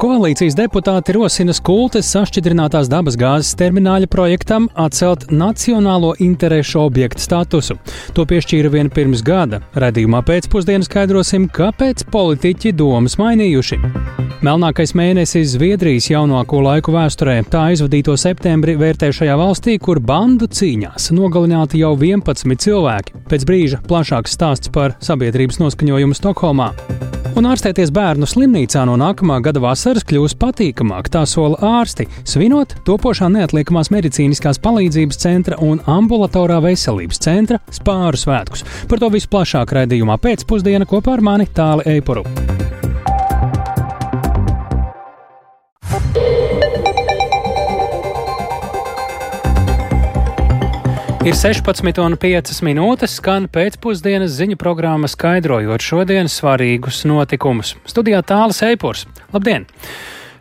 Koalīcijas deputāti rosina skultes sašķidrinātās dabas gāzes termināļa projektam atcelt nacionālo interešu objektu statusu. To piešķīra vien pirms gada. Radījumā pēcpusdienā skaidrosim, kāpēc politiķi domas mainījuši. Melnākais mēnesis Zviedrijas jaunāko laiku vēsturē tā aizvadīto septembri vērtē šajā valstī, kur bandu cīņās nogalināti jau 11 cilvēki. Pēc brīža plašāks stāsts par sabiedrības noskaņojumu Stokholmā. Un ārstēties bērnu slimnīcā no nākamā gada vasaras kļūs patīkamāk, tā sola ārsti, svinot topošā neatliekamās medicīniskās palīdzības centra un ambulatorā veselības centra spāru svētkus. Par to visu plašāk raidījumā pēcpusdienā kopā ar mani Tāli Eipuru. Ir 16,5 minūtes, skan pēcpusdienas ziņu programma skaidrojot šodienas svarīgus notikumus. Studijā tālāk Eipors. Labdien!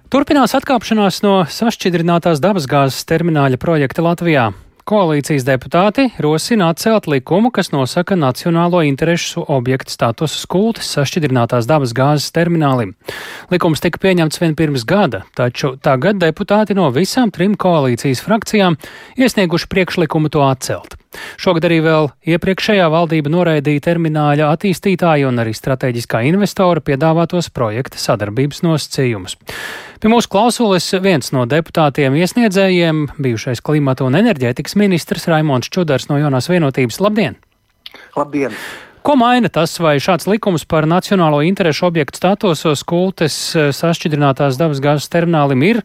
Turpinās atkāpšanās no sašķidrinātās dabasgāzes termināļa projekta Latvijā. Koalīcijas deputāti rosina atcelt likumu, kas nosaka nacionālo interesu objektu statusu skultes sašķidrinātās dabas gāzes terminālim. Likums tika pieņemts vien pirms gada, taču tagad deputāti no visām trim koalīcijas frakcijām iesnieguši priekšlikumu to atcelt. Šogad arī vēl iepriekšējā valdība noraidīja termināļa attīstītāju un arī strateģiskā investora piedāvātos projekta sadarbības nosacījumus. Pie mūsu klausulis viens no deputātiem iesniedzējiem, bijušais klimata un enerģētikas ministrs Raimons Čudars no jaunās vienotības. Labdien! Labdien! Ko maina tas, vai šāds likums par nacionālo interešu objektu statusos kultes eh, sašķidrinātās dabasgāzes terminālim ir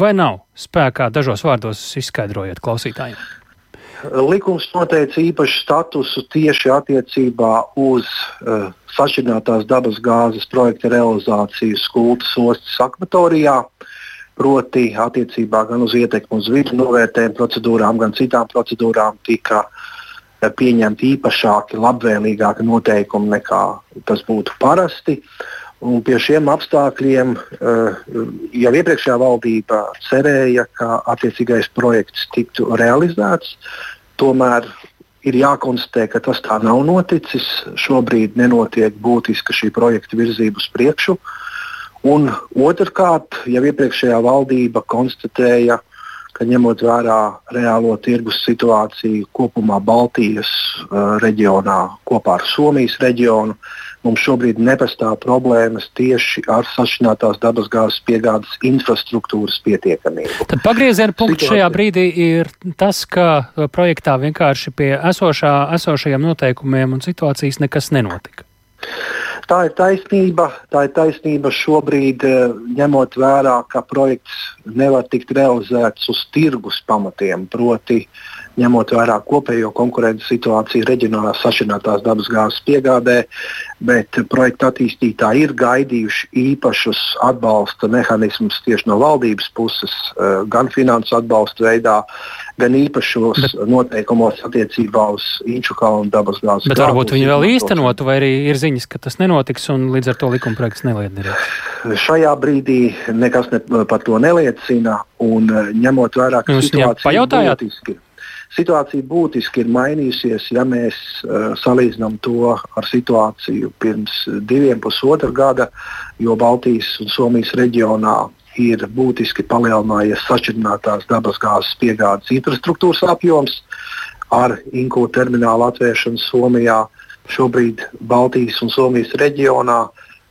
vai nav spēkā? Dažos vārdos izskaidrojiet klausītājiem. Likums noteica īpašu statusu tieši attiecībā uz uh, sašķidrinātās dabas gāzes projekta realizāciju Skultas ostas akvatorijā. Proti, attiecībā gan uz ietekmi uz vidu novērtējumu procedūrām, gan citām procedūrām tika uh, pieņemti īpašāki, labvēlīgāki noteikumi nekā tas būtu parasti. Un pie šiem apstākļiem uh, jau iepriekšējā valdība cerēja, ka attiecīgais projekts tiktu realizēts. Tomēr ir jākonstatē, ka tas tā nav noticis. Šobrīd nenotiek būtiska šī projekta virzība uz priekšu. Un otrkārt, jau iepriekšējā valdība konstatēja, ka ņemot vērā reālo tirgus situāciju kopumā Baltijas uh, reģionā, kopā ar Somijas reģionu, uh, mums šobrīd nepastāv problēmas tieši ar sašķinātās dabasgāzes piegādes infrastruktūras pietiekamību. Tad pagrieziena punkts šajā brīdī ir tas, ka uh, projektā vienkārši pie esošā, esošajiem noteikumiem un situācijas nekas nenotika. Tā ir taisnība. Tā ir taisnība šobrīd, uh, ņemot vērā, ka projekts nevar tikt realizēts uz tirgus pamatiem. Proti, uh, ņemot vērā kopējo konkurences situāciju reģionālās sašķirinātās dabasgāzes piegādē, bet projekta attīstītāji ir gaidījuši īpašus atbalsta mehānismus tieši no valdības puses, eh, gan finansu atbalsta veidā, gan īpašos bet, noteikumos attiecībā uz Inču kalnu dabasgāzes. Bet varbūt viņi vēl īstenotu, vai arī ir ziņas, ka tas nenotiks un līdz ar to likuma projekts neliederēs? Šajā brīdī nekas ne, par to neliecina, un eh, ņemot vērā, ka situācija ir būtiski. Situācija būtiski ir mainījusies, ja mēs uh, salīdzinām to ar situāciju pirms diviem, pusotra gada, jo Baltijas un Somijas reģionā ir būtiski palielinājies sašķidrinātās dabasgāzes piegādes infrastruktūras apjoms ar Inku terminālu atvēršanu Somijā. Šobrīd Baltijas un Somijas reģionā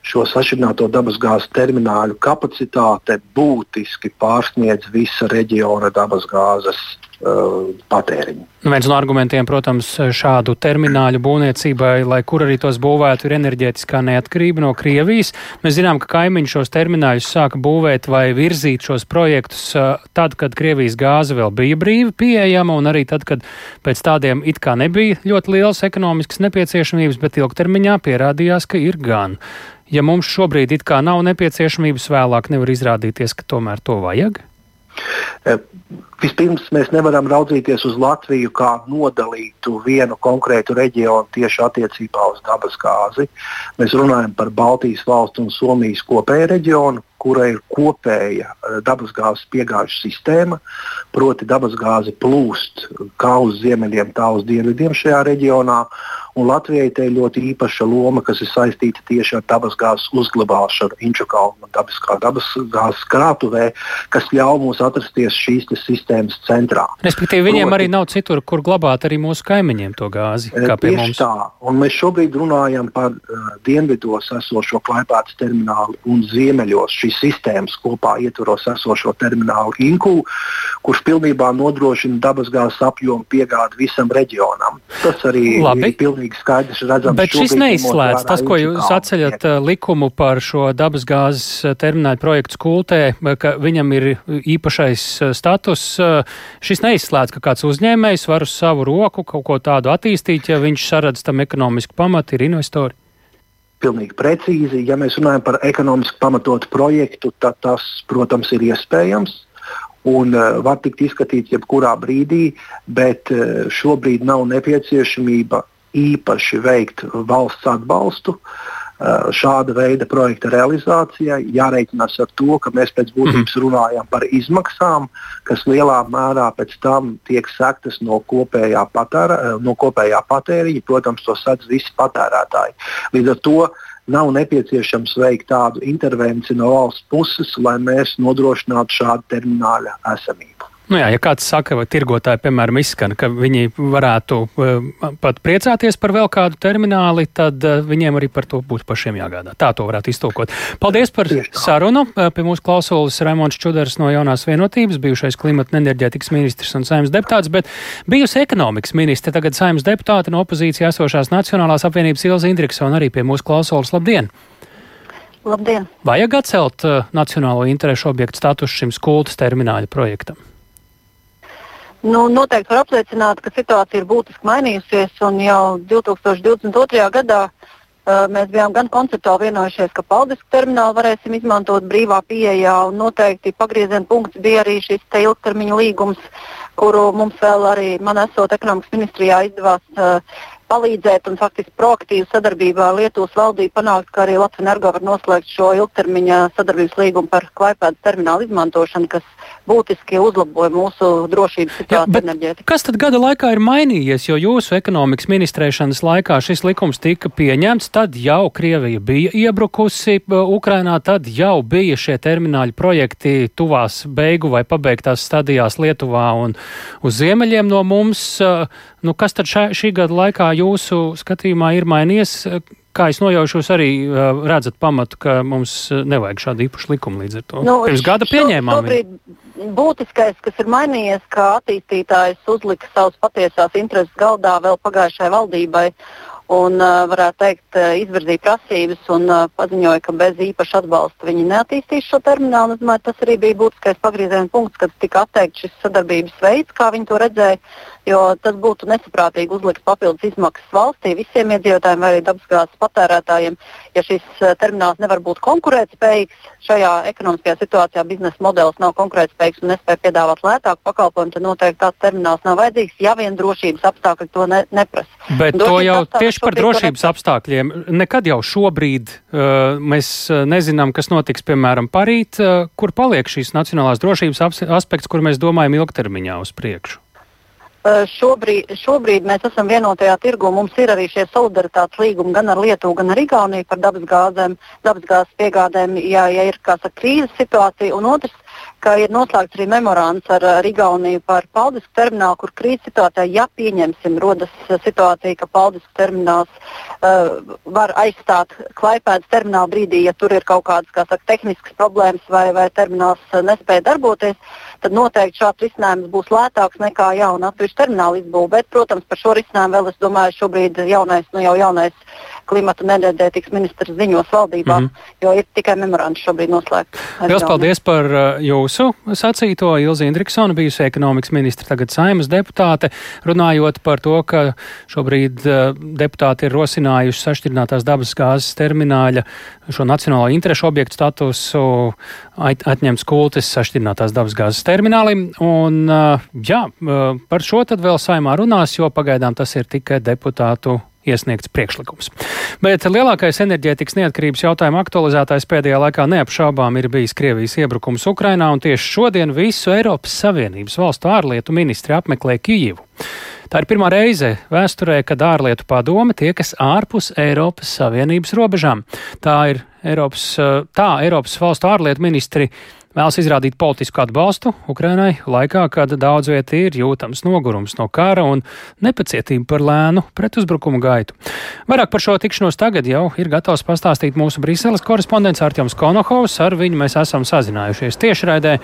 šo sašķidrināto dabasgāzes terminālu kapacitāte būtiski pārsniedz visa reģiona dabasgāzes patēriņu. Nu, viens no argumentiem, protams, šādu termināļu būvniecībai, lai kur arī tos būvētu, ir enerģētiskā neatkarība no Krievijas. Mēs zinām, ka kaimiņi šos termināļus sāka būvēt vai virzīt šos projektus uh, tad, kad Krievijas gāze vēl bija brīvi pieejama, un arī tad, kad pēc tādiem it kā nebija ļoti liels ekonomisks nepieciešamības, bet ilgtermiņā pierādījās, ka ir gan. Ja mums šobrīd it kā nav nepieciešamības, vēlāk nevar izrādīties, ka tomēr to vajag. Eh, vispirms mēs nevaram raudzīties uz Latviju kā nodalītu vienu konkrētu reģionu tieši attiecībā uz dabasgāzi. Mēs runājam par Baltijas valstu un Somijas kopēju reģionu, kura ir kopēja eh, dabasgāzes piegāžu sistēma. Proti, dabasgāze plūst kā uz ziemeļiem, tā uz dienvidiem šajā reģionā. un Latvijai te ir ļoti īpaša loma, kas ir saistīta tieši ar dabasgāzes uzglabāšanu Inčukalnu dabiskā dabasgāzes krātuvē, kas ļauj mums atrasties šīs sistēmas centrā. Respektīvi, viņiem Proti, arī nav citur, kur glabāt arī mūsu kaimiņiem to gāzi. Tieši mums. tā, un mēs šobrīd runājam par uh, dienvidos esošo Klaipēdas terminālu un ziemeļos šīs sistēmas kopā ietvaros esošo terminālu Inku, kurš pilnībā nodrošina dabasgāzes apjomu piegādi visam reģionam. Tas arī Labi. ir pilnīgi skaidrs redzams. Bet šis neizslēdz tas, ko jūs atceļat uh, likumu par šo dabasgāzes uh, terminālu projektu skultē, uh, ka viņam ir īpašais status. Šis neizslēdz, ka kāds uzņēmējs var uz savu roku kaut ko tādu attīstīt, ja viņš saredz tam ekonomisku pamatu, ir investori. Pilnīgi precīzi. Ja mēs runājam par ekonomiski pamatotu projektu, tad tas, protams, ir iespējams un uh, var tikt izskatīts jebkurā brīdī, bet uh, šobrīd nav nepieciešamība īpaši veikt valsts atbalstu. Uh, šāda veida projekta realizācijai jārēķinās ar to, ka mēs pēc būtības mhm. runājam par izmaksām, kas lielā mērā pēc tam tiek sektas no kopējā, patēra, no kopējā patēriņa. Protams, to sedz visi patērētāji. Līdz ar to nav nepieciešams veikt tādu intervenciju no valsts puses, lai mēs nodrošinātu šādu termināla esamību. Nu jā, ja kāds saka, vai tirgotāji, piemēram, izskan, ka viņi varētu uh, pat priecāties par vēl kādu termināli, tad uh, viņiem arī par to būtu pašiem jāgādā. Tā to varētu iztulkot. Paldies par sarunu. Uh, pie mūsu klausulis Raimons Čudars no jaunās vienotības, bijušais klimata un enerģētikas ministrs un saimnes deputāts, bet bijusi ekonomikas ministra, tagad saimnes deputāte no opozīcijā esošās Nacionālās apvienības Ilza Indriksona arī pie mūsu klausulis. Labdien! Labdien! Vajag atcelt uh, nacionālo interešu objektu statusu šim skultas termināļa projektam? Nu, noteikti var apliecināt, ka situācija ir būtiski mainījusies. Jau 2022. gadā uh, mēs bijām gan konceptuāli vienojušies, ka paldisku terminālu varēsim izmantot brīvā pieejā. Noteikti pagrieziena punkts bija arī šis ilgtermiņa līgums, kuru mums vēl arī man esot ekonomikas ministrijā izdevās uh, palīdzēt un faktiski proaktīvi sadarbībā ar Lietuvas valdību panākt, ka arī Latvijas energo var noslēgt šo ilgtermiņa sadarbības līgumu par klaipēdas terminālu izmantošanu, kas būtiski uzlaboja mūsu drošības situāciju enerģētikā. Kas tad gada laikā ir mainījies, jo jūsu ekonomikas ministrēšanas laikā šis likums tika pieņemts, tad jau Krievija bija iebrukusi Ukrainā, tad jau bija šie termināļu projekti tuvās beigu vai pabeigtās stadijās Lietuvā un uz ziemeļiem no mums. Nu, kas tad šā, šī gada laikā jūsu skatījumā ir mainījies? Kā es nojaušu, jūs arī uh, redzat pamatu, ka mums nevajag šādu īpašu likumu līdz ar to. Nu, Pirms gada pieņēmām. Būtiskais, kas ir mainījies, ka attīstītājs uzlika savus patiesās intereses galdā vēl pagājušajai valdībai un, varētu teikt, izvirzīja prasības un paziņoja, ka bez īpaša atbalsta viņi neattīstīs šo terminālu. Es domāju, tas arī bija būtiskais pagrieziena punkts, kad tika atteikts šis sadarbības veids, kā viņi to redzēja jo tas būtu nesaprātīgi uzlikt papildus izmaksas valstī visiem iedzīvotājiem vai arī dabasgāzes patērētājiem. Ja šis termināls nevar būt konkurētspējīgs šajā ekonomiskajā situācijā, biznesa modelis nav konkurētspējīgs un nespēja piedāvāt lētāku pakalpojumu, tad noteikti tāds termināls nav vajadzīgs, ja vien drošības apstākļi to ne, neprasa. Bet drošības to jau tieši par drošības apstākļiem. Nekad jau šobrīd uh, mēs eh, nezinām, kas notiks, piemēram, parīt, uh, kur paliek šīs nacionālās drošības aspekts, kur mēs domājam ilgtermiņā uz priekšu. Šobrīd, šobrīd mēs esam vienotajā tirgu. Mums ir arī šie solidaritātes līgumi gan ar Lietuvu, gan ar Igauniju par dabasgāzes piegādēm, ja, ja ir saka, krīzes situācija. Un otrs, ka ir noslēgts arī memorands ar, ar Igauniju par Paldisku terminālu, kur krīzes situācijā, ja pieņemsim, rodas situācija, ka Paldisku termināls uh, var aizstāt Klaipēdas terminālu brīdī, ja tur ir kaut kādas kā saka, tehniskas problēmas vai, vai termināls nespēja darboties tad noteikti šāds risinājums būs lētāks nekā jauna atsevišķa termināla izbūve. Bet, protams, par šo risinājumu vēl es domāju, šobrīd jaunais, nu jau jaunais klimata un enerģētikas ministrs ziņos valdībā, mm -hmm. jo ir tikai memorands šobrīd noslēgts. Lielas paldies par uh, jūsu sacīto. Ilza Indriksona, bijusi ekonomikas ministra, tagad saimas deputāte, runājot par to, ka šobrīd uh, deputāti ir rosinājuši sašķirinātās dabas gāzes termināļa šo nacionālo interešu objektu statusu atņemt skultes sašķirinātās dabas gāzes terminālim. Un, uh, jā, par šo tad vēl saimā runās, jo pagaidām tas ir tikai deputātu iesniegts priekšlikums. Bet lielākais enerģētikas neatkarības jautājuma aktualizētājs pēdējā laikā neapšaubām ir bijis Krievijas iebrukums Ukrainā, un tieši šodien visu Eiropas Savienības valstu ārlietu ministri apmeklē Kijivu. Tā ir pirmā reize vēsturē, kad ārlietu padome tiekas ārpus Eiropas Savienības robežām. Tā ir Eiropas, tā Eiropas valstu ārlietu ministri vēlas izrādīt politisku atbalstu Ukrainai laikā, kad daudz vietā ir jūtams nogurums no kara un nepacietība par lēnu pretuzbrukumu gaitu. Vairāk par šo tikšanos tagad jau ir gatavs pastāstīt mūsu Briseles korespondents Artjoms Konohovs. Ar viņu mēs esam sazinājušies tiešraidē.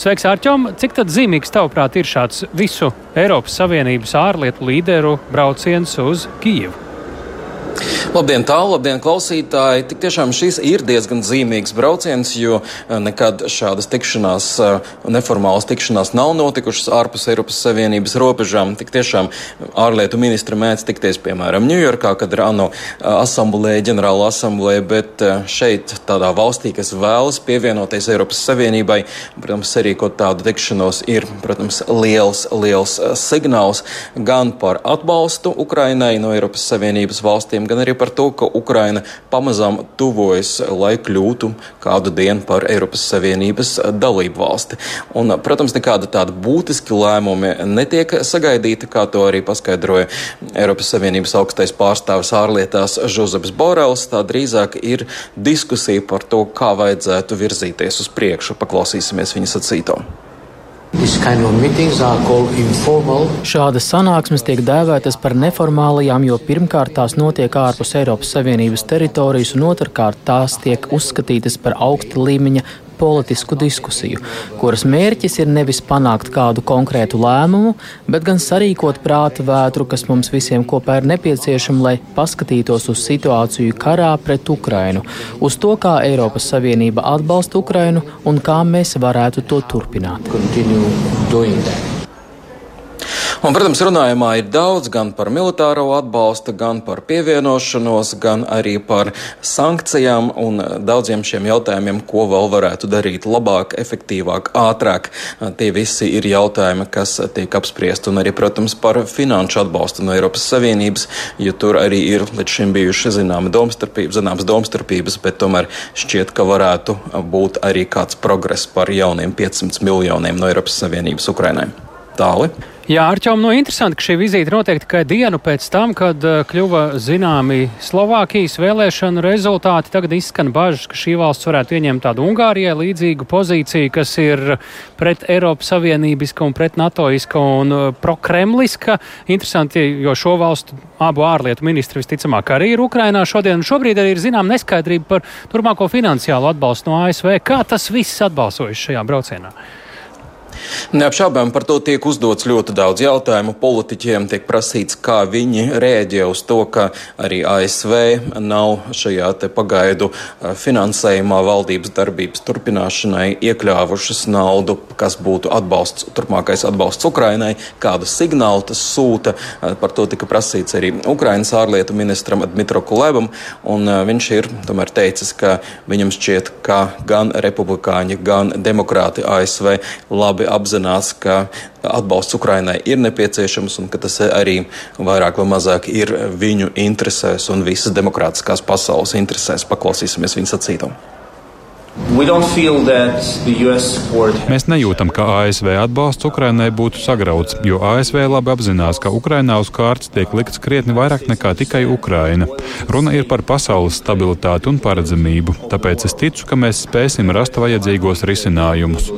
Sveiks, Arčom! Cik tad zīmīgs, tavuprāt, ir šāds visu Eiropas Savienības ārlietu līderu brauciens uz Kijevu? Labdien, tālu, labdien, klausītāji! Tik tiešām šis ir diezgan zīmīgs brauciens, jo eh, nekad šādas tikšanās, eh, neformālas tikšanās nav notikušas ārpus Eiropas Savienības robežām. Tik tiešām ārlietu ministra mēdz tikties, piemēram, Ņujorkā, kad ir ANO eh, asamblēja, ģenerāla asamblēja, bet šeit, tādā valstī, kas vēlas pievienoties Eiropas Savienībai, protams, sarīkot tādu tikšanos ir, protams, liels, liels signāls gan par atbalstu Ukrainai no Eiropas Savienības valstīm, gan arī par to, ka Ukraina pamazām tuvojas, lai kļūtu kādu dienu par Eiropas Savienības dalību valsti. Un, protams, nekāda tāda būtiska lēmumi netiek sagaidīta, kā to arī paskaidroja Eiropas Savienības augstais pārstāvis ārlietās Žozefs Borels. Tā drīzāk ir diskusija par to, kā vajadzētu virzīties uz priekšu. Paklausīsimies viņa sacīto. Kind of Šādas sanāksmes tiek dēvētas par neformālajām, jo pirmkārt tās notiek ārpus Eiropas Savienības teritorijas, un otrkārt tās tiek uzskatītas par augsta līmeņa politisku diskusiju, kuras mērķis ir nevis panākt kādu konkrētu lēmumu, bet gan sarīkot prāta vētru, kas mums visiem kopā ir nepieciešama, lai paskatītos uz situāciju karā pret Ukrainu, uz to, kā Eiropas Savienība atbalsta Ukrainu un kā mēs varētu to turpināt. Un, protams, runājumā ir daudz gan par militāro atbalstu, gan par pievienošanos, gan arī par sankcijām un daudziem šiem jautājumiem, ko vēl varētu darīt labāk, efektīvāk, ātrāk. Tie visi ir jautājumi, kas tiek apspriesti, un arī, protams, par finanšu atbalstu no Eiropas Savienības, jo tur arī ir līdz šim bijuši zināma domstarpības, zināmas domstarpības, bet tomēr šķiet, ka varētu būt arī kāds progress par jauniem 500 miljoniem no Eiropas Savienības Ukrainai. Tāli. Jā, Arčām, nu interesanti, ka šī vizīte notiek tikai dienu pēc tam, kad uh, kļuva zināmi Slovākijas vēlēšanu rezultāti. Tagad izskan bažas, ka šī valsts varētu ieņemt tādu Ungārijai līdzīgu pozīciju, kas ir pret Eiropas Savienībiska un pret NATOiska un uh, prokremliska. Interesanti, jo šo valstu abu ārlietu ministri visticamāk arī ir Ukrainā šodien. Šobrīd arī ir zinām neskaidrība par turpmāko finansiālu atbalstu no ASV. Kā tas viss atbalsojas šajā braucienā? Neapšaubām par to tiek uzdots ļoti daudz jautājumu. Politiķiem tiek prasīts, kā viņi rēģē uz to, ka arī ASV nav šajā pagaidu finansējumā valdības darbības turpināšanai iekļāvušas naudu, kas būtu atbalsts, turpmākais atbalsts Ukrainai, kādu signālu tas sūta. Par to tika prasīts arī Ukrainas ārlietu ministram Dmitro Kulevam, un viņš ir tomēr teicis, ka viņam šķiet, ka gan republikāņi, gan demokrāti ASV labi apzinās, ka atbalsts Ukrainai ir nepieciešams un ka tas arī vairāk vai mazāk ir viņu interesēs un visas demokrātiskās pasaules interesēs. Paklausīsimies viņu sacītam. Mēs nejūtam, ka ASV atbalsts Ukrainai būtu sagrauts, jo ASV labi apzinās, ka Ukrainā uz kārtas tiek likts krietni vairāk nekā tikai Ukraina. Runa ir par pasaules stabilitāti un paredzamību, tāpēc es ticu, ka mēs spēsim rast vajadzīgos risinājumus.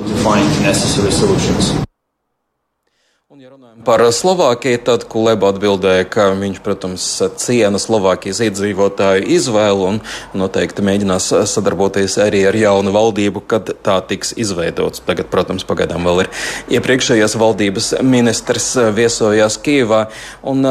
Par Slovākiju tad Kuleba atbildēja, ka viņš, protams, ciena Slovākijas iedzīvotāju izvēlu un noteikti mēģinās sadarboties arī ar jaunu valdību, kad tā tiks izveidots. Tagad, protams, pagaidām vēl ir iepriekšējās valdības ministrs viesojās Kīvā. Un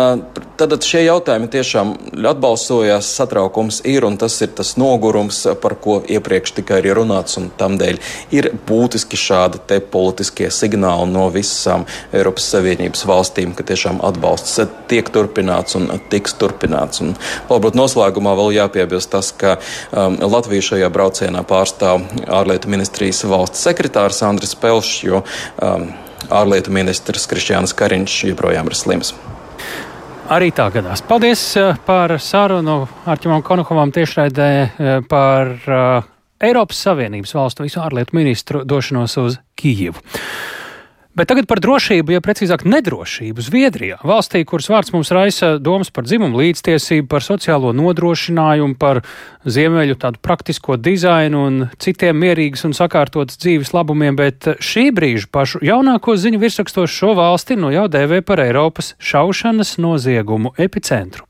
tad šie jautājumi tiešām atbalsojās, satraukums ir un tas ir tas nogurums, par ko iepriekš tikai ir runāts un tamdēļ ir būtiski šādi politiskie signāli no visām Eiropas Savienības valstīm, ka tiešām atbalsts tiek turpināts un tiks turpināts. Un, varbūt noslēgumā vēl jāpiebilst tas, ka um, Latvija šajā braucienā pārstāv ārlietu ministrijas valsts sekretārs Andris Pelšs, jo um, ārlietu ministrs Krišjāns Kariņš joprojām ir slims. Arī tā gadās. Paldies uh, par sarunu Arķimam Konokovam tiešraidē uh, par uh, Eiropas Savienības valstu visu ārlietu ministru došanos uz Kijivu. Bet tagad par drošību, ja precīzāk nedrošību Zviedrijā. Valstī, kuras vārds mums raisa domas par dzimumu līdztiesību, par sociālo nodrošinājumu, par ziemeļu tādu praktisko dizainu un citiem mierīgas un sakārtotas dzīves labumiem, bet šī brīža pašu jaunāko ziņu virsrakstos šo valsti nu jau dēvē par Eiropas šaušanas noziegumu epicentru.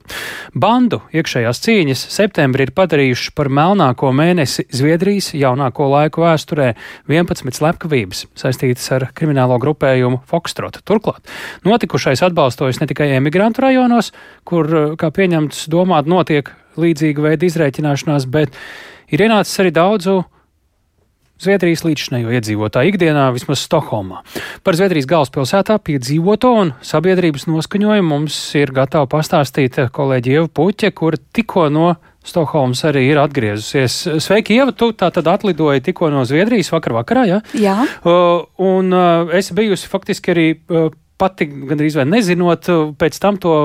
Bandu iekšējās cīņas septembrī ir padarījuši par melnāko mēnesi Zviedrijas jaunāko laiku vēsturē 11 slepkavības saistītas ar kriminālo grupējumu Fokstrota. Turklāt notikušais atbalstojas ne tikai emigrantu rajonos, kur, eh, kā pieņemts, domāt notiek līdzīga veida izrēķināšanās, bet ir ienācis arī daudzu Zviedrijas līdzinējo iedzīvotāju ikdienā, vismaz Stokholmā. Par Zviedrijas galvaspilsētā piedzīvoto un sabiedrības noskaņojumu mums ir gatava pastāstīt kolēģi Ieva Puķe, kur tikko no Stokholmas arī ir atgriezusies. Sveiki, Ieva, tu tā tad atlidoji tikko no Zviedrijas vakar vakarā, jā? Jā. Uh, un uh, esi bijusi faktiski arī uh, pati gandrīz vai nezinot, pēc tam to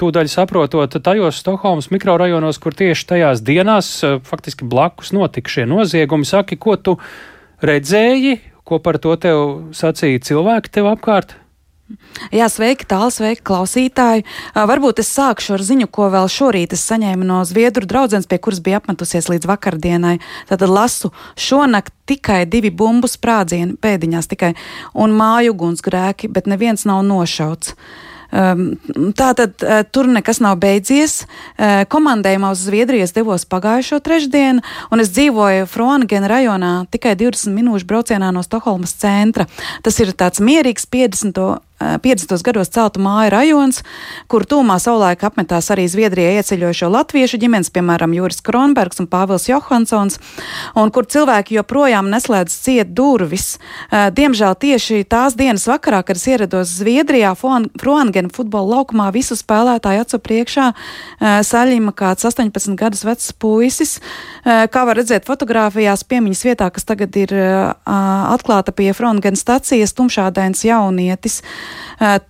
tūdaļ saprotot tajos Stokholmas mikrorajonos, kur tieši tajās dienās faktiski blakus notika šie noziegumi. Saki, ko tu redzēji, ko par to tev sacīja cilvēki tev apkārt? Jā, sveiki, tālāk, sveiki, klausītāji. Varbūt es sākšu ar ziņu, ko vēl šorīt es saņēmu no Zviedru draudzenes, pie kuras bija apmetusies līdz vakardienai. Tad lasu, šonakt tikai divi bumbu sprādzieni pēdiņās tikai un māju ugunsgrēki, bet neviens nav nošauts. Um, tā tad uh, tur nekas nav beidzies. Uh, komandējumā uz Zviedrijas devos pagājušo trešdienu, un es dzīvoju Froningen rajonā tikai 20 minūšu braucienā no Stokholmas centra. Tas ir tāds mierīgs 50. 50. gados celtu māju rajons, kur tūmā savulaik apmetās arī Zviedrijai ieceļojušo latviešu ģimenes, piemēram, Juris Kronbergs un Pāvils Johansons, un kur cilvēki joprojām neslēdz ciet durvis. Diemžēl tieši tās dienas vakarā, kad es ierados Zviedrijā, Froangena futbola laukumā, visu spēlētāju acu priekšā saļima kāds 18 gadus vecs puisis. Kā var redzēt fotografijās piemiņas vietā, kas tagad ir atklāta pie Froangena stacijas, tumšādains jaunietis.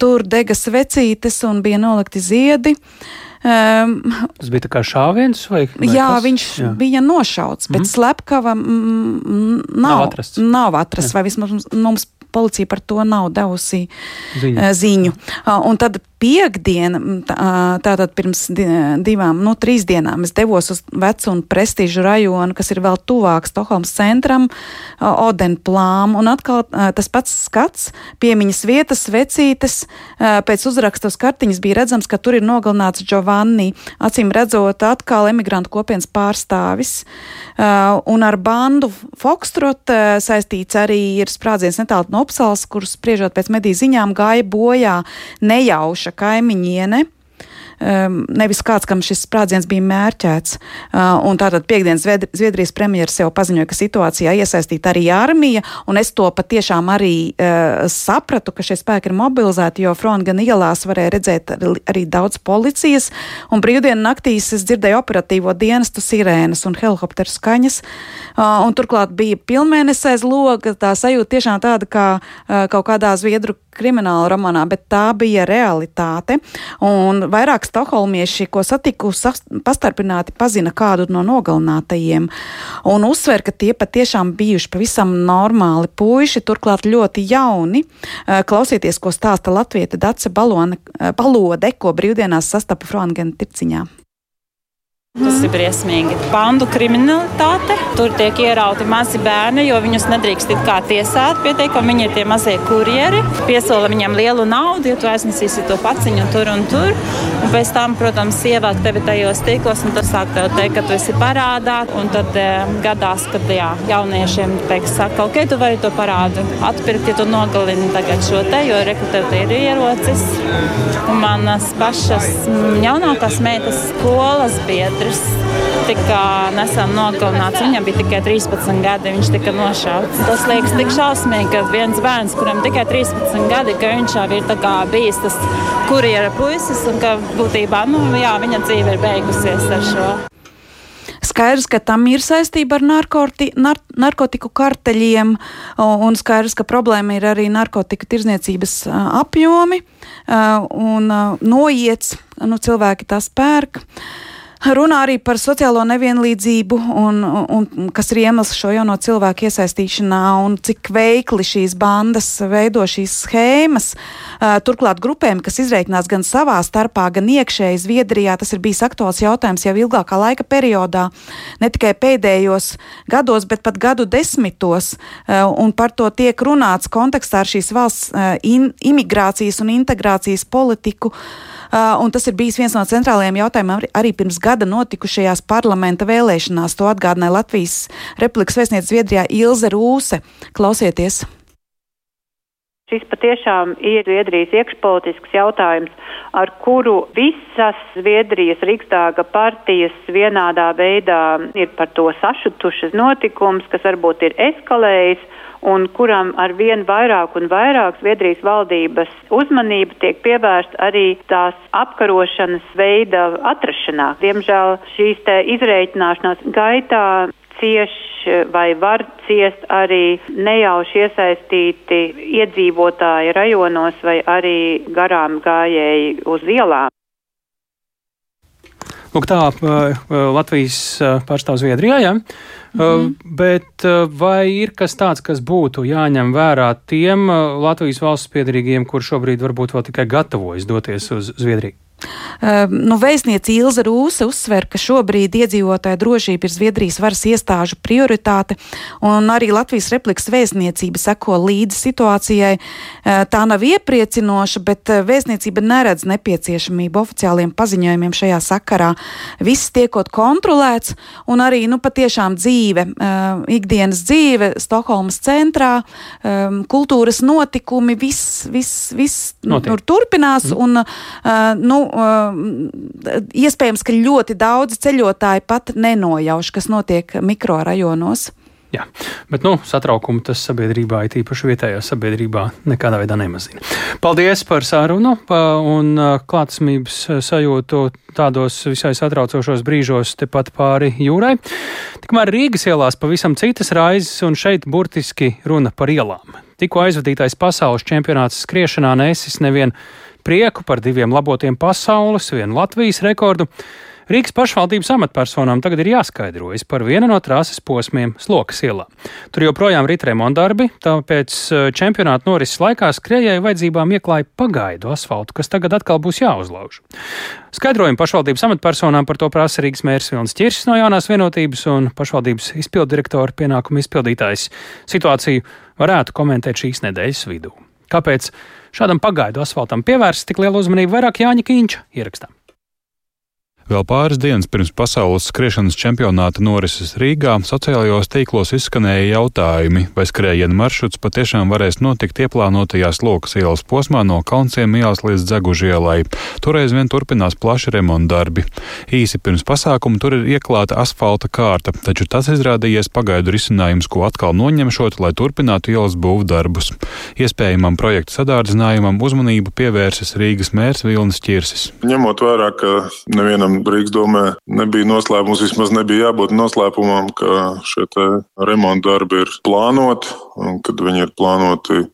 Tur dega svecītes un bija nolikti ziedi. Um, Tas bija kā šāviens, vai, vai jā, kas? viņš jā. bija nošauts, bet mm. slepkava mm, nav, nav atrasts. Nav atrasts vai vismaz mums, mums policija par to nav devusi ziņu. ziņu. Un tad piekdiena, tātad pirms divām, nu, trīs dienām, es devos uz vecu un prestižu rajonu, kas ir vēl tuvāk Stokholmas centram, Odenplām, un atkal tas pats skats, piemiņas vietas, vecītes, pēc uzrakstos kartiņas bija redzams, ka tur ir nogalināts Giovanni, acīm redzot atkal emigrantu kopienas pārstāvis, un ar bandu Fokstrot saistīts arī ir sprādziens netālu no Opsals, kurus spriežot pēc mediju ziņām gāja bojā nejauša kaimiņiene nevis kāds, kam šis sprādziens bija mērķēts. Uh, un tātad piekdienas Zviedrijas premjeras jau paziņoja, ka situācijā iesaistīta arī armija, un es to patiešām arī uh, sapratu, ka šie spēki ir mobilizēti, jo front gan ielās varēja redzēt arī, daudz policijas, un brīvdienu naktīs es dzirdēju operatīvo dienestu sirēnas un helikopteru skaņas, un turklāt bija pilnmēnesis aiz loga, tā sajūta tiešām tāda kā kaut kādā Zviedru krimināla romānā, bet tā bija realitāte, un vairāk stokholmieši, ko satiku, pastarpināti pazina kādu no nogalinātajiem un uzsver, ka tie patiešām bijuši pavisam normāli puiši, turklāt ļoti jauni. Klausieties, ko stāsta Latvieta Dace Balone, Balode, ko brīvdienās sastapa Frangena tirciņā. Tas ir briesmīgi. Bandu kriminalitāte. Tur tiek ierauti mazi bērni, jo viņus nedrīkst tiesāt pietiekami. Viņi ir tie mazie kurjeri. Piesola viņiem lielu naudu, ja tu aiznesīsi to paciņu tur un tur. Un pēc tam, protams, ievāk tevi tajos tīklos un tad sāk tev teikt, ka tu esi parādā. Un tad e, gadās, kad jā, jauniešiem teiks, saka, ok, tu vari to parādu atpirkt, ja tu nogalini tagad šo te, jo rekrutēt ir ierocis. Un manas pašas jaunākās meitas skolas biedri biedrs tika nesen nogalināts. Viņam bija tikai 13 gadi, viņš tika nošauts. Tas liekas tik šausmīgi, ka viens bērns, kuram tikai 13 gadi, ka viņš jau ir bijis tas kurjera puisis un ka būtībā nu, jā, viņa dzīve ir beigusies ar šo. Skaidrs, ka tam ir saistība ar narkoti, nar, narkotiku karteļiem, un skaidrs, ka problēma ir arī narkotiku tirzniecības apjomi un noiets, nu, cilvēki tās pērk. Runā arī par sociālo nevienlīdzību, un, un, kas ir iemesls šo jauno cilvēku iesaistīšanā, un cik veikli šīs bandas veido šīs schēmas. Turklāt grupēm, kas izreikinās gan savā starpā, gan iekšēji Zviedrijā, tas ir bijis aktuāls jautājums jau ilgākā laika periodā, ne tikai pēdējos gados, bet pat gadu desmitos, un par to tiek runāts kontekstā ar šīs valsts imigrācijas un integrācijas politiku. Uh, un tas ir bijis viens no centrālajiem jautājumiem arī, pirms gada notikušajās parlamenta vēlēšanās. To atgādināja Latvijas Republikas vēstniece Zviedrijā Ilze Rūse. Klausieties! Šis patiešām ir Zviedrijas iekšpolitisks jautājums, ar kuru visas Zviedrijas Riksdāga partijas vienādā veidā ir par to sašutušas notikums, kas varbūt ir eskalējis un kuram ar vien vairāk un vairāk Zviedrijas valdības uzmanība tiek pievērsta arī tās apkarošanas veida atrašanā. Diemžēl šīs te izreikināšanās gaitā cieši vai var ciest arī nejauši iesaistīti iedzīvotāji rajonos vai arī garām gājēji uz ielām. Lūk, tā Latvijas pārstāvs Zviedrijā. Ja? Mm -hmm. Bet vai ir kas tāds, kas būtu jāņem vērā tiem Latvijas valsts piedarīgiem, kur šobrīd varbūt vēl tikai gatavojas doties uz Zviedriju? Ehm, nu, Vēstniece Ilza Rūse uzsver, ka šobrīd iedzīvotāja drošība ir Zviedrijas varas iestāžu prioritāte, un arī Latvijas replikas vēstniecība seko līdzi situācijai. Ehm, tā nav iepriecinoša, bet eh, vēstniecība neredz nepieciešamību oficiāliem paziņojumiem šajā sakarā. Viss tiekot kontrolēts, un arī nu, patiešām dzīve, ehm, ikdienas dzīve Stokholmas centrā, kultūras notikumi, viss, viss, viss nu, turpinās. Mm. Un, eh, nu, iespējams, ka ļoti daudz ceļotāji pat nenojauš, kas notiek mikrorajonos. Jā, bet nu, satraukumu tas sabiedrībā, it īpaši vietējā sabiedrībā, nekādā veidā nemazina. Paldies par sarunu un klātsamības sajūtu tādos visai satraucošos brīžos tepat pāri jūrai. Tikmēr Rīgas ielās pavisam citas raizes, un šeit burtiski runa par ielām. Tikko aizvadītais pasaules čempionāts skriešanā nesis nevienu prieku par diviem labotiem pasaules, vienu Latvijas rekordu. Rīgas pašvaldības amatpersonām tagad ir jāskaidrojas par vienu no trases posmiem Slokas ielā. Tur joprojām rit remontdarbi, tāpēc eh, čempionāta norises laikā skrejēju vajadzībām ieklāja pagaidu asfaltu, kas tagad atkal būs jāuzlauž. Skaidrojumu pašvaldības amatpersonām par to prasa Rīgas mērs Vilnis Čirsis no jaunās vienotības un pašvaldības izpildirektora pienākuma izpildītājs. Situāciju varētu komentēt šīs nedēļas vidū. Kāpēc šādam pagaidu asfaltam pievērst tik lielu uzmanību vairāk Jāņa Kīņša ierakstām? Vēl pāris dienas pirms pasaules skriešanas čempionāta norises Rīgā sociālajos tīklos izskanēja jautājumi, vai skrējiena maršruts patiešām varēs notikt ieplānotajās lokas ielas posmā no Kalnciem ielas līdz Dzeguži ielai. Toreiz vien turpinās plaši remonta darbi. Īsi pirms pasākuma tur ir ieklāta asfalta kārta, taču tas izrādījies pagaidu risinājums, ko atkal noņemšot, lai turpinātu ielas būvu darbus. Iespējamam projektu sadārdzinājumam uzmanību pievērsis Rīgas mērs Vilnis Čirsis. Ņemot vērā, ka nevienam Rīgas domē nebija noslēpums, vismaz nebija jābūt noslēpumam, ka šie remonta darbi ir plānoti un kad viņi ir plānoti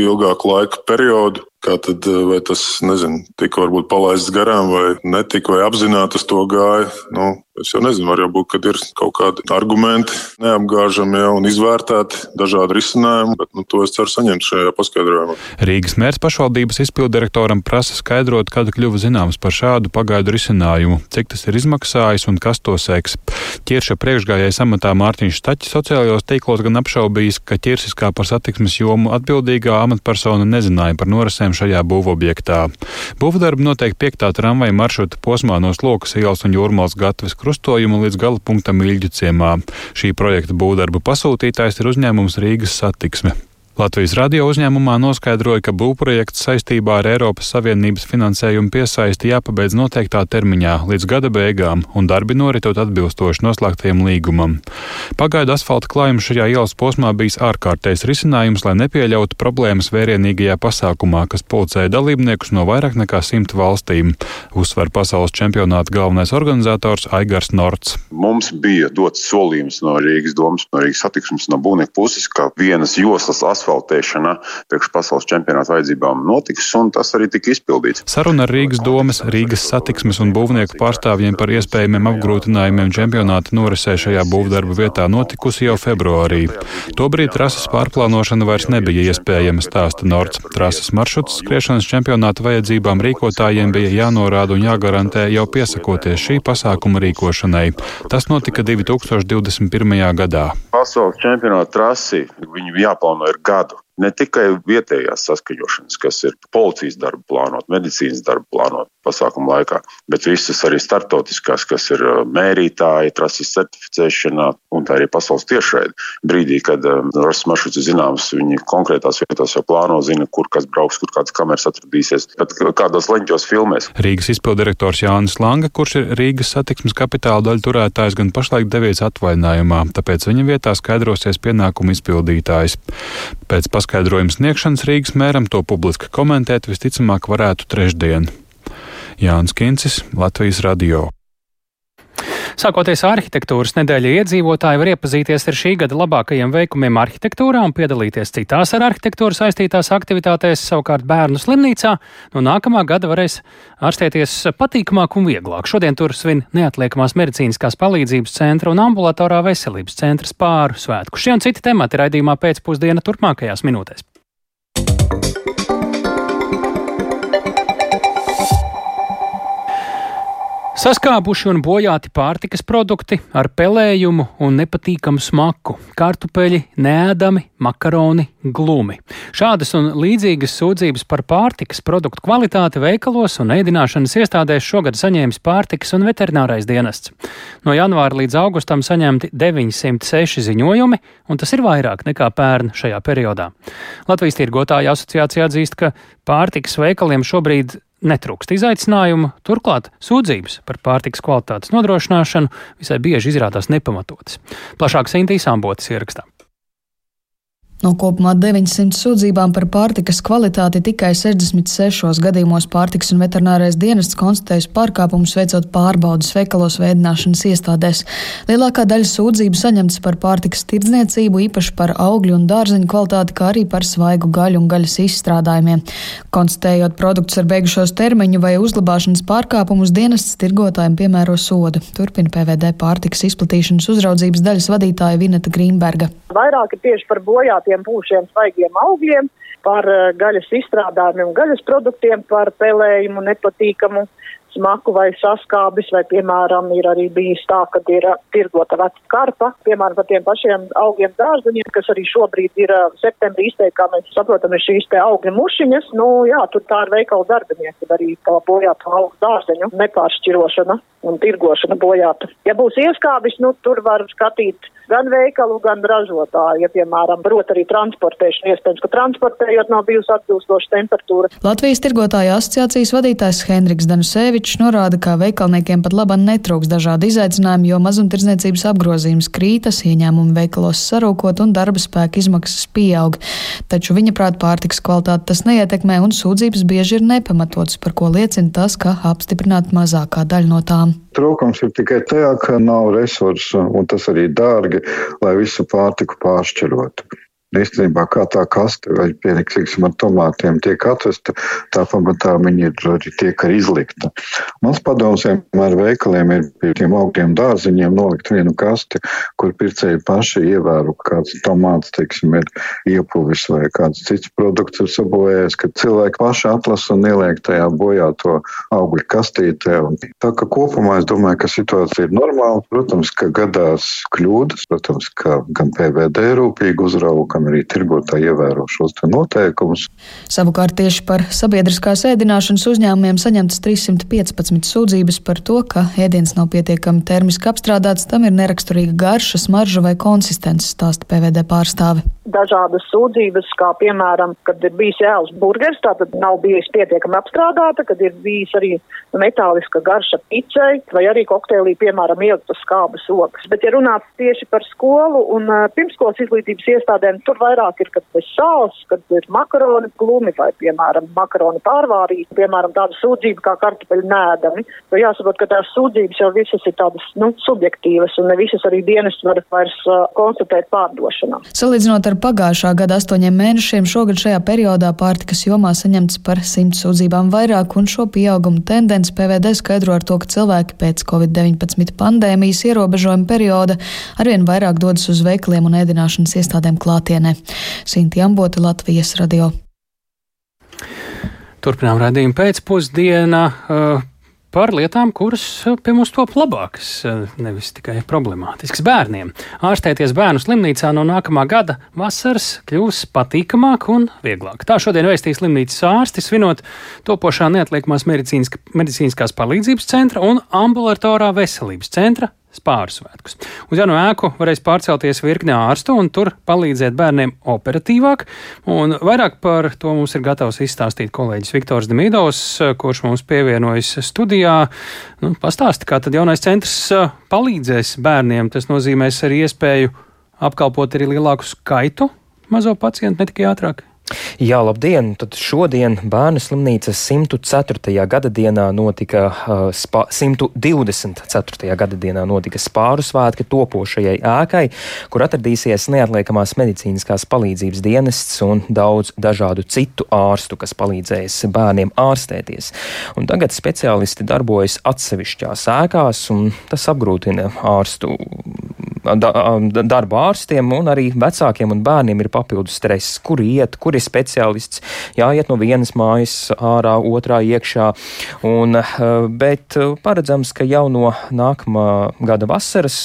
ilgāku laika periodu. Kā tad, vai tas, nezinu, tika varbūt palaists garām, vai netika, vai apzināti uz to gāja. Nu, es jau nezinu, var jau būt, ka ir kaut kādi argumenti neapgāžami jau un izvērtēti dažādi risinājumi, bet nu, to es ceru saņemt šajā paskaidrojumā. Rīgas mērs pašvaldības izpildirektoram prasa skaidrot, kad kļuva zināms par šādu pagaidu risinājumu, cik tas ir izmaksājis un kas to seks. Ķirša priekšgājējais amatā Mārtiņš Staķis sociālajos tīklos gan apšaubījis, ka ķirsis kā par satiksmes jomu atbildīgā amatpersona nezināja par norisēm šajā būvobjektā. Būvdarbi notiek 5. tramvaja maršruta posmā no Slokas ielas un Jūrmālas gatavas krustojuma līdz gala punktam Ilģu ciemā. Šī projekta būvdarbu pasūtītājs ir uzņēmums Rīgas satiksme. Latvijas radio uzņēmumā noskaidroja, ka būvprojekts saistībā ar Eiropas Savienības finansējumu piesaisti jāpabeidz noteiktā termiņā līdz gada beigām, un darbi noritot atbilstoši noslēgtajam līgumam. Pagaidu asfalta klājums šajā ielas posmā bijis ārkārtējs risinājums, lai nepieļautu problēmas vērienīgajā pasākumā, kas pulcēja dalībniekus no vairāk nekā simt valstīm, uzsver pasaules čempionāta galvenais organizators Aigars Norts. Mums bija dots solījums no Rīgas domas, no Rīgas satiksmes, no būvnieku puses, ka vienas joslas asfalta asfaltēšana priekš pasaules čempionāta vajadzībām notiks, un tas arī tika izpildīts. Saruna ar Rīgas domas, Rīgas satiksmes un būvnieku pārstāvjiem par iespējamiem apgrūtinājumiem čempionāta norisē šajā būvdarba vietā notikusi jau februārī. Tobrīd trases pārplānošana vairs nebija iespējama, stāsta Nords. Trases maršruts skriešanas čempionāta vajadzībām rīkotājiem bija jānorāda un jāgarantē jau piesakoties šī pasākuma rīkošanai. Tas notika 2021. gadā. Pasaules čempionāta trasi viņu jāplāno ir gadu contrato. Ne tikai vietējās saskaņošanas, kas ir policijas darba plānot, medicīnas darba plānot pasākumu laikā, bet visas arī startautiskās, kas ir uh, mērītāji, trases certificēšanā un tā arī pasaules tiešraidi. Brīdī, kad um, rases maršruts ir zināms, viņi konkrētās vietās jau plāno, zina, kur kas brauks, kur kādas kameras atradīsies, pat kādos leņķos filmēs. Rīgas izpildirektors Jānis Langa, kurš ir Rīgas satiksmes kapitāla daļu turētājs, gan pašlaik devies atvaļinājumā, tāpēc viņa vietā skaidrosies pienākumu izpildītājs. Pēc paskaidrojumu sniegšanas Rīgas mēram to publiski komentēt visticamāk varētu trešdien. Jānis Kincis, Latvijas radio. Sākoties arhitektūras nedēļa, iedzīvotāji var iepazīties ar šī gada labākajiem veikumiem arhitektūrā un piedalīties citās ar arhitektūru saistītās aktivitātēs. Savukārt bērnu slimnīcā no nākamā gada varēs ārstēties patīkamāk un vieglāk. Šodien tur svin neatliekamās medicīniskās palīdzības centra un ambulatorā veselības centra spāru svētku. Šie un citi temati raidījumā pēcpusdiena turpmākajās minūtēs. Saskābuši un bojāti pārtikas produkti ar pelējumu un nepatīkamu smaku, kartupeļi, neēdami, makaroni, glumi. Šādas un līdzīgas sūdzības par pārtikas produktu kvalitāti veikalos un ēdināšanas iestādēs šogad saņēmis pārtikas un veterinārais dienests. No janvāra līdz augustam saņemti 906 ziņojumi, un tas ir vairāk nekā pērn šajā periodā. Latvijas tirgotāja asociācija atzīst, ka pārtikas veikaliem šobrīd netrūkst izaicinājumu, turklāt sūdzības par pārtikas kvalitātes nodrošināšanu visai bieži izrādās nepamatotas. Plašāk Sintīs Ambotas ierakstā. No kopumā 900 sūdzībām par pārtikas kvalitāti tikai 66 gadījumos pārtikas un veterinārais dienests konstatējis pārkāpumus veicot pārbaudas veikalos veidināšanas iestādēs. Lielākā daļa sūdzību saņemtas par pārtikas tirdzniecību, īpaši par augļu un dārzeņu kvalitāti, kā arī par svaigu gaļu un gaļas izstrādājumiem. Konstatējot produktus ar beigušos termiņu vai uzglabāšanas pārkāpumus, dienests tirgotājiem piemēro sodu. Turpina PVD pārtikas izplatīšanas uzraudzības daļas vadītāja Vineta Grīnberga. Vairāk ir tieši par bojātiem tādiem pūšiem, svaigiem augļiem, par eh, gaļas izstrādājumiem, gaļas produktiem, par pelējumu, nepatīkamu smaku vai saskābis, vai, piemēram, ir arī bijis tā, ka ir uh, tirgota veca karpa, piemēram, par tiem pašiem augiem dārzeņiem, kas arī šobrīd ir uh, septembrī izteikti, kā mēs saprotam, ir šīs te augļu mušiņas. Nu, jā, tur tā ir veikala darbinieki, arī tā bojāta augu dārzeņu nepāršķirošana un tirgošana bojāta. Ja būs ieskābis, nu, tur var skatīt gan veikalu, gan ražotāju. Ja, piemēram, prot arī transportēšanu, iespējams, ka transportējot nav bijusi atbilstoša temperatūra. Latvijas tirgotāja asociācijas vadītājs Henriks Danusevičs norāda, ka veikalniekiem pat labam netrūks dažādi izaicinājumi, jo mazumtirdzniecības apgrozījums krītas, ieņēmumi veikalos sarūkot un darba spēka izmaksas pieaug. Taču viņa prāt pārtiks kvalitāti tas neietekmē un sūdzības bieži ir nepamatotas, par ko liecina tas, ka apstiprināta mazākā daļa no tām. Trūkums ir tikai tajā, ka nav resursu, un tas arī dārgi, lai visu pārtiku pāršķirotu. Īstenībā kā tā kaste vai pienāksim ar tomātiem tiek atvesta, tā pamatā viņi ir arī tiek arī izlikta. Mans padoms vienmēr veikaliem ir pie tiem augļiem dārziņiem nolikt vienu kasti, kur pircēji paši ievēro, kāds tomāts, teiksim, ir iepuvis vai kāds cits produkts ir sabojājies, ka cilvēki paši atlasa un ieliek tajā bojāto augļu kastītē. Tā ka kopumā es domāju, ka situācija ir normāla. Protams, ka gadās kļūdas, protams, ka gan PVD rūpīgi uzrauga, gan arī tirgotāji ievēro šos noteikumus. Savukārt tieši par sabiedriskās ēdināšanas uzņēmumiem saņemtas 315 sūdzības par to, ka ēdiens nav pietiekami termiski apstrādāts, tam ir neraksturīga garša, smarža vai konsistence, stāsta PVD pārstāve dažādas sūdzības, kā piemēram, kad ir bijis ēlas burgers, tātad nav bijis pietiekami apstrādāta, kad ir bijis arī metāliska garša picei, vai arī kokteilī, piemēram, ieliktas skābas ogas. Bet, ja runāt tieši par skolu un pirmskolas izglītības iestādēm, tur vairāk ir, kad ir sāls, kad ir makaroni glumi vai, piemēram, makaroni pārvārīti, piemēram, tāda sūdzība kā kartupeļu nēdami. Jo jāsaprot, ka tās sūdzības jau visas ir tādas, nu, subjektīvas un ne visas arī dienas var vairs uh, konstatēt pārdošanā. Salīdzinot ar pagājušā gada astoņiem mēnešiem, šogad šajā periodā pārtikas jomā saņemts par simt sūdzībām vairāk, un šo pieaugumu tendenci PVD skaidro ar to, ka cilvēki pēc Covid-19 pandēmijas ierobežojuma perioda arvien vairāk dodas uz veikaliem un ēdināšanas iestādēm klātienē. Sinti Amboti, Latvijas radio. Turpinām redzējumu pēcpusdienā. Uh, par lietām, kuras eh, pie mums top labākas, eh, nevis tikai problemātiskas bērniem. Ārstēties bērnu slimnīcā no nākamā gada vasaras kļūs patīkamāk un vieglāk. Tā šodien vēstīja slimnīcas ārsti, svinot topošā neatliekamās medicīniskās palīdzības centra un ambulatorā veselības centra spārsvētkus. Uz jaunu ēku varēs pārcelties virkne ārstu un tur palīdzēt bērniem operatīvāk. Un vairāk par to mums ir gatavs izstāstīt kolēģis Viktors Demidovs, kurš mums pievienojas studijā. Nu, pastāsti, kā tad jaunais centrs palīdzēs bērniem. Tas nozīmēs arī iespēju apkalpot arī lielāku skaitu mazo pacientu, ne tikai ātrāk. Jā, labdien! Tad šodien bērnu slimnīcas 104. gada dienā notika, uh, spa, 124. gada dienā notika spāru svētki topošajai ēkai, kur atradīsies neatliekamās medicīniskās palīdzības dienests un daudz dažādu citu ārstu, kas palīdzēs bērniem ārstēties. Un tagad speciālisti darbojas atsevišķās ēkās, un tas apgrūtina ārstu darba ārstiem un arī vecākiem un bērniem ir papildus stress, kur iet, kur ir speciālists, jāiet no vienas mājas ārā, otrā iekšā. Un, bet paredzams, ka jau no nākamā gada vasaras,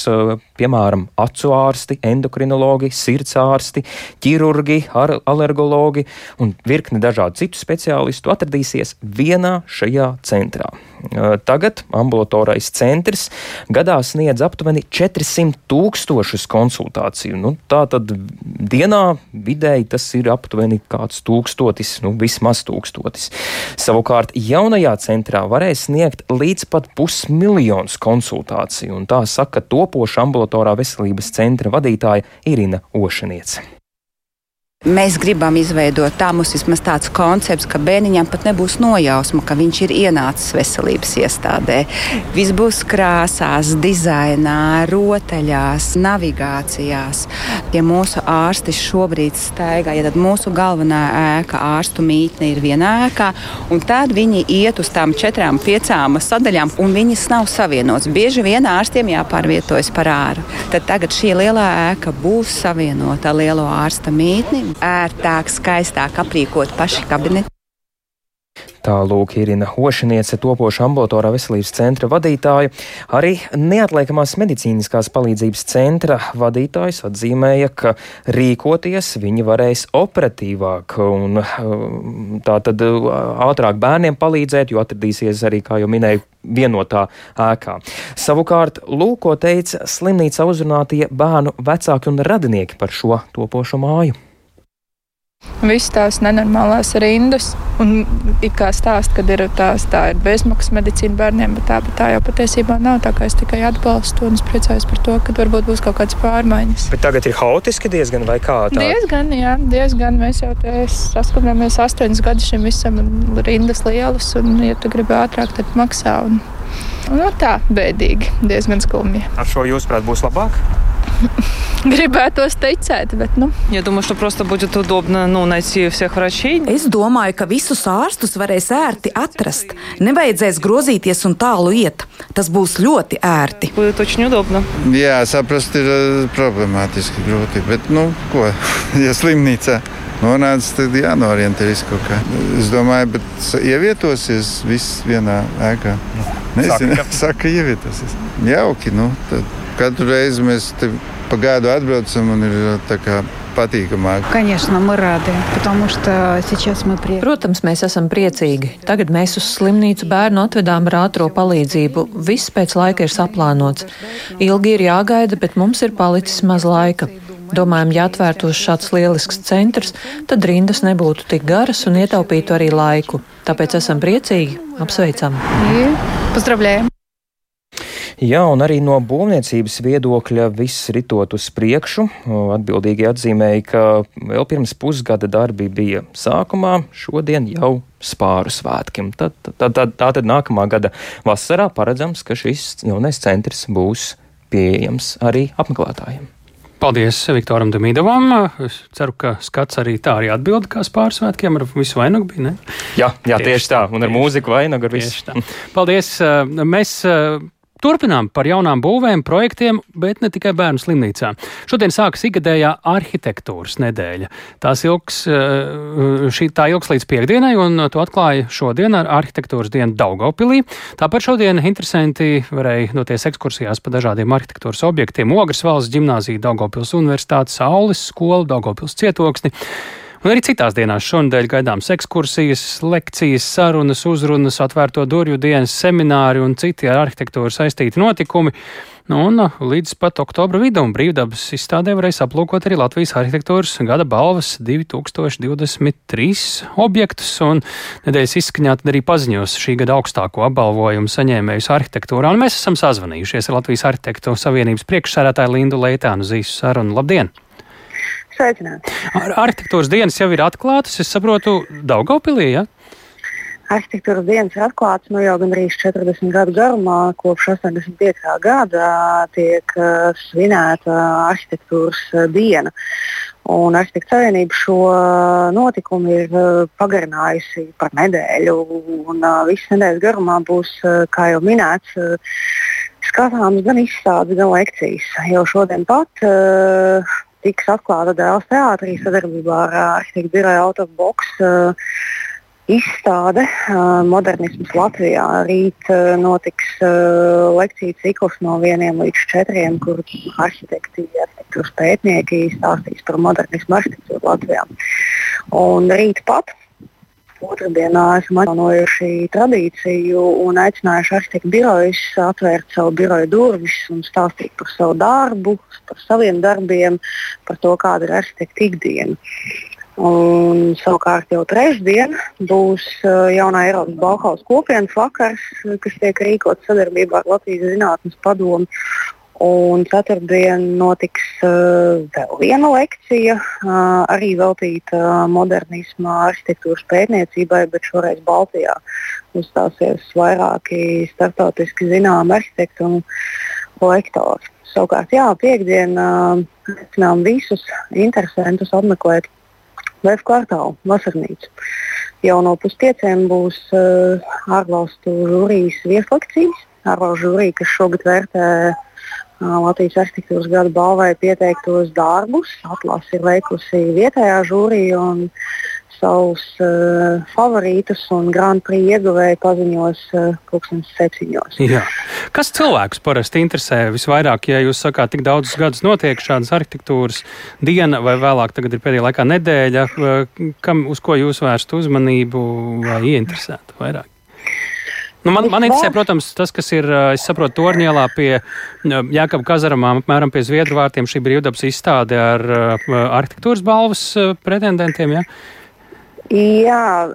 piemēram, acu ārsti, endokrinologi, sirds ārsti, ķirurgi, alergologi un virkni dažādu citu speciālistu atradīsies vienā šajā centrā. Tagad ambulatorais centrs gadā sniedz aptuveni 400 tūkstošus konsultāciju. Nu, tā tad dienā vidēji tas ir aptuveni kāds tūkstotis, nu vismaz tūkstotis. Savukārt jaunajā centrā varēs sniegt līdz pat pusmiljonus konsultāciju, un tā saka topoša ambulatorā veselības centra vadītāja Irina Ošaniece. Mēs gribam izveidot tā, mums vismaz tāds koncepts, ka bērniņam pat nebūs nojausma, ka viņš ir ienācis veselības iestādē. Viss būs krāsās, dizainā, rotaļās, navigācijās. Ja mūsu ārsti šobrīd staigā, ja tad mūsu galvenā ēka, ārstu mītne ir vienā ēkā, un tad viņi iet uz tām četrām, piecām sadaļām, un viņas nav savienotas. Bieži vien ārstiem jāpārvietojas par āru. Tad tagad šī lielā ēka būs savienota lielo ārsta mītni ērtāk, skaistāk aprīkot paši kabineti. Tālūk, Irina Hošaniece, topoša ambulatorā veselības centra vadītāja. Arī neatliekamās medicīniskās palīdzības centra vadītājs atzīmēja, ka rīkoties viņi varēs operatīvāk un um, tā tad uh, ātrāk bērniem palīdzēt, jo atradīsies arī, kā jau minēju, vienotā ēkā. Savukārt, lūko teica slimnīca uzrunātie bērnu vecāki un radinieki par šo topošo māju. Visas tās nenormālās rindas, un it kā stāsta, ka ir tās, tā ir bezmaksas medicīna bērniem, bet tā, bet tā jau patiesībā nav. Tā kā es tikai atbalstu un es priecājos par to, ka varbūt būs kaut kādas pārmaiņas. Bet tagad ir haotiski diezgan vai kā tā? Diezgan, jā, diezgan. Mēs jau te saskaramies astoņus gadus šim visam, un rindas lielas, un, ja tu gribi ātrāk, tad maksā. Un, un, nu, tā bēdīgi, diezgan skumji. Ar šo jūs prāt būs labāk? Gribētos ticēt, bet, nu. Я думаю, что просто будет удобно, ну, найти всех врачей. Es domāju, ka visus ārstus varēs ērti atrast. Nevajadzēs grozīties un tālu iet. Tas būs ļoti ērti. Будет очень удобно. Jā, saprast ir problemātiski grūti, bet, nu, ko, ja slimnīcā nonāca, tad jānorientējas kaut kā. Es domāju, bet ievietosies viss vienā ēkā. Nezinu, saka, saka ievietosies. Jauki, nu, tad Katru reizi mēs pa gadu atbraucam un ir tā kā patīkamāk. Конечно, мы рады, потому что сейчас мы приехали. Protams, mēs esam priecīgi. Tagad mēs uz slimnīcu bērnu atvedām ar ātro palīdzību. Viss pēc laika ir saplānots. Ilgi ir jāgaida, bet mums ir palicis maz laika. Domājam, ja atvērtos šāds lielisks centrs, tad rindas nebūtu tik garas un ietaupītu arī laiku. Tāpēc esam priecīgi, apsveicam. Поздравляем! Jā, un arī no būvniecības viedokļa viss ritot uz priekšu. Atbildīgi atzīmēja, ka vēl pirms pusgada darbi bija sākumā, šodien jau spāru svētkiem. Tad, tad, tad, tā tad nākamā gada vasarā paredzams, ka šis jaunais centrs būs pieejams arī apmeklētājiem. Paldies Viktoram Demidovam. Es ceru, ka skats arī tā arī atbild kā pārsvētkiem ar visu vainagu bija. Ne? Jā, jā tieši, tieši tā. Un ar tieši, mūziku vainagu ar visu. Paldies. Mēs Turpinām par jaunām būvēm, projektiem, bet ne tikai bērnu slimnīcā. Šodien sākas ikgadējā arhitektūras nedēļa. Tās ilgs, eh, šī tā ilgs līdz piekdienai, un to atklāja šodien ar arhitektūras dienu Daugopilī. Tāpat šodien interesanti varēja doties ekskursijās pa dažādiem arhitektūras objektiem - Ogres valsts ģimnāzija, Daugopils universitāte, Saules skola, Daugopils cietoksni. Un arī citās dienās šonadēļ gaidāms ekskursijas, lekcijas, sarunas, uzrunas, atvērto durvju dienas, semināri un citi ar arhitektūru saistīti notikumi. Nu, un līdz pat oktobra vidum brīvdabas izstādē varēs aplūkot arī Latvijas arhitektūras gada balvas 2023 objektus, un nedēļas izskaņā tad arī paziņos šī gada augstāko apbalvojumu saņēmējus arhitektūrā. Un mēs esam sazvanījušies ar Latvijas arhitektu savienības priekšsērētāju Lindu Leitānu Zīsu sarunu. Labdien! Sveicināti! Ar arhitektūras dienas jau ir atklātas, es saprotu, Daugopilī, ja? Arhitektūras dienas ir atklātas nu, jau gandrīz 40 gadu garumā. Kopš 85. gada tiek uh, svinēta arhitektūras uh, diena. Un Arhitekta Savienība šo notikumu ir uh, pagarinājusi par nedēļu. Un, uh, visas nedēļas garumā būs, uh, kā jau minēts, uh, skatāms gan izstādes, gan lekcijas. Jau šodien pat uh, tiks atklāta Dēls teātrī sadarbībā ar arhitektu biroju Autobox. Izstāde Modernisms Latvijā. Rīt notiks lekciju cikls no vieniem līdz četriem, kur arhitekti, arhitektūras pētnieki stāstīs par modernismu arhitektūru Latvijā. Un rīt pat Otradienā esam atjaunojuši tradīciju un aicinājuši arhitektu birojus atvērt savu biroju durvis un stāstīt par savu darbu, par saviem darbiem, par to, kāda ir arhitekta ikdiena. Un, savukārt jau trešdien būs uh, jaunā Eiropas Bauhaus kopienas vakars, kas tiek rīkots sadarbībā ar Latvijas Zinātnes padomu. Un ceturtdien notiks uh, vēl viena lekcija, uh, arī veltīta uh, modernisma arhitektūras pētniecībai, bet šoreiz Baltijā uzstāsies vairāki starptautiski zināmi arhitekti un lektori. Savukārt, jā, piekdien uh, aicinām visus interesantus apmeklēt Vēfu kvartālu, vasarnīcu. Jau no puspieciem būs uh, ārvalstu žūrijas vieslekcijas, ārvalstu žūrija, kas šogad vērtē uh, Latvijas arhitektūras gada balvai pieteiktos darbus. Atlase ir veikusi vietējā žūrija un savus uh, favorītus un Grand Prix ieguvēju paziņos uh, pulkstenes septiņos. Jā. Kas cilvēkus parasti interesē visvairāk, ja jūs sakāt, tik daudzus gadus notiek šādas arhitektūras diena vai vēlāk tagad ir pēdējā laikā nedēļa, kam, uz ko jūs vērst uzmanību vai ieinteresētu vairāk? Nu, man, man interesē, protams, tas, kas ir, es saprotu, Torņielā pie Jākapa Kazaramām, apmēram pie Zviedru vārtiem, šī brīvdabas izstāde ar arhitektūras balvas pretendentiem. Ja? Jā,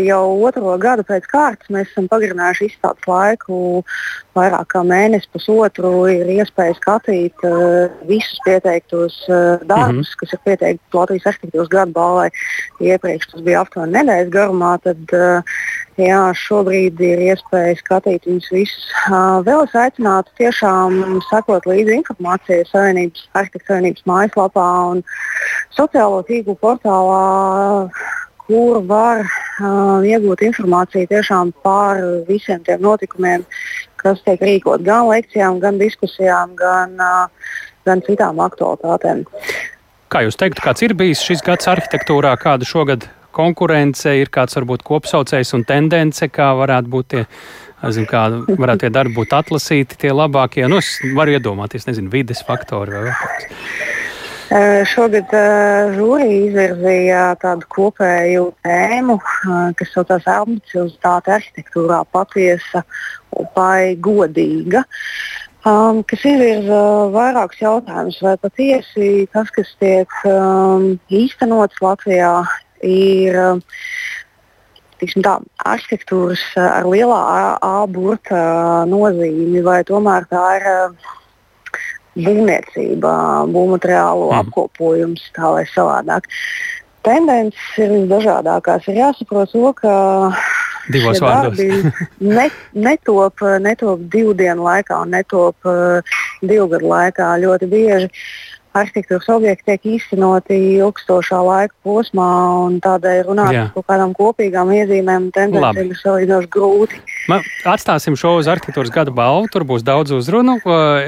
jau otro gadu pēc kārtas mēs esam pagarinājuši izstādes laiku vairāk kā mēnesi, pusotru. Ir iespēja skatīt visus pieteiktos darbus, mm -hmm. kas ir pieteikti Latvijas arhitektūras gadu balvai. Iepriekš tas bija aptuveni nedēļas garumā. Tad, jā, šobrīd ir iespēja skatīt viņus visus. Vēl es aicinātu tiešām sekot līdzi informācijai Savienības, Arhitektu Savienības mājaslapā un sociālo tīklu portālā kur var uh, iegūt informāciju tiešām par visiem tiem notikumiem, kas tiek rīkot gan lekcijām, gan diskusijām, gan, uh, gan citām aktualitātēm. Kā jūs teiktu, kāds ir bijis šis gads arhitektūrā, kāda šogad konkurence ir, kāds varbūt kopsaucējs un tendence, kā varētu būt tie, zinu, kā varētu tie darbi būt atlasīti, tie labākie? Nu, es varu iedomāties, nezinu, vides faktori vai kaut kas. Šogad žūrija izvirzīja tādu kopēju tēmu, kas saucās ambiciozitāte arhitektūrā patiesa vai godīga. Um, kas izvirza vairākus jautājumus, vai patiesi tas, kas tiek um, īstenots Latvijā, ir tiksim, tā, arhitektūras ar lielā A burta nozīmi, vai tomēr tā ir būvniecība, būvmateriālu mm. apkopojums, tā vai savādāk. Tendences ir visdažādākās. Ir jāsaprot to, ka divos vārdos. ne, netop, netop divu dienu laikā un netop uh, divu gadu laikā ļoti bieži. Arhitektūras objekti tiek īstenoti ilgstošā laika posmā, un tādēļ runāt par kaut kādām kopīgām iezīmēm un tendencēm ir salīdzinoši grūti. Man, atstāsim šo uz arhitektūras gada balvu, tur būs daudz uzrunu.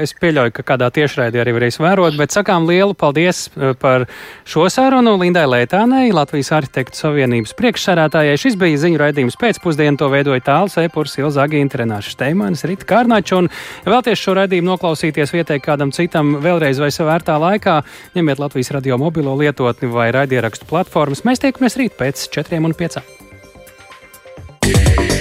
Es pieļauju, ka kādā tiešraidē arī varēs vērot, bet sakām lielu paldies eh, par šo sarunu Lindai Lētānei, Latvijas Arhitektu Savienības priekšsarētājai. Šis bija ziņu raidījums pēcpusdienu, to veidoja tāls Epurs, Ilza Agīnta, Renāša Steimanis, Rita Kārnača, un vēlties šo raidījumu noklausīties vietēji kādam citam vēlreiz vai savērtā laikā, laikā. Ņemiet Latvijas radio mobilo lietotni vai raidierakstu platformas. Mēs tiekamies rīt pēc četriem un piecām. Yeah.